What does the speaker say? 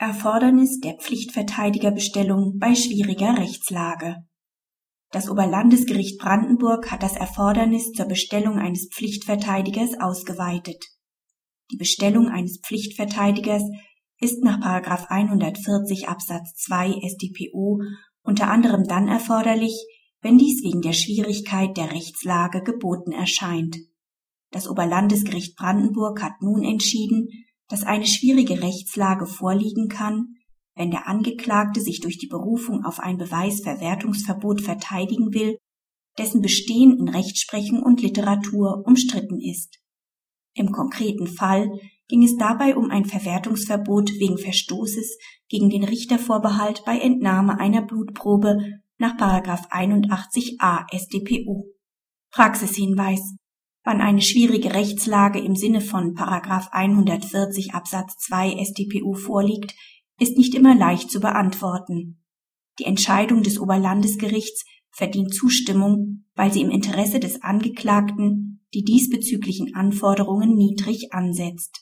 Erfordernis der Pflichtverteidigerbestellung bei schwieriger Rechtslage. Das Oberlandesgericht Brandenburg hat das Erfordernis zur Bestellung eines Pflichtverteidigers ausgeweitet. Die Bestellung eines Pflichtverteidigers ist nach 140 Absatz 2 StPO unter anderem dann erforderlich, wenn dies wegen der Schwierigkeit der Rechtslage geboten erscheint. Das Oberlandesgericht Brandenburg hat nun entschieden, dass eine schwierige Rechtslage vorliegen kann, wenn der Angeklagte sich durch die Berufung auf ein Beweisverwertungsverbot verteidigen will, dessen Bestehen in Rechtsprechung und Literatur umstritten ist. Im konkreten Fall ging es dabei um ein Verwertungsverbot wegen Verstoßes gegen den Richtervorbehalt bei Entnahme einer Blutprobe nach 81a StPO. Praxishinweis Wann eine schwierige Rechtslage im Sinne von 140 Absatz 2 StPU vorliegt, ist nicht immer leicht zu beantworten. Die Entscheidung des Oberlandesgerichts verdient Zustimmung, weil sie im Interesse des Angeklagten die diesbezüglichen Anforderungen niedrig ansetzt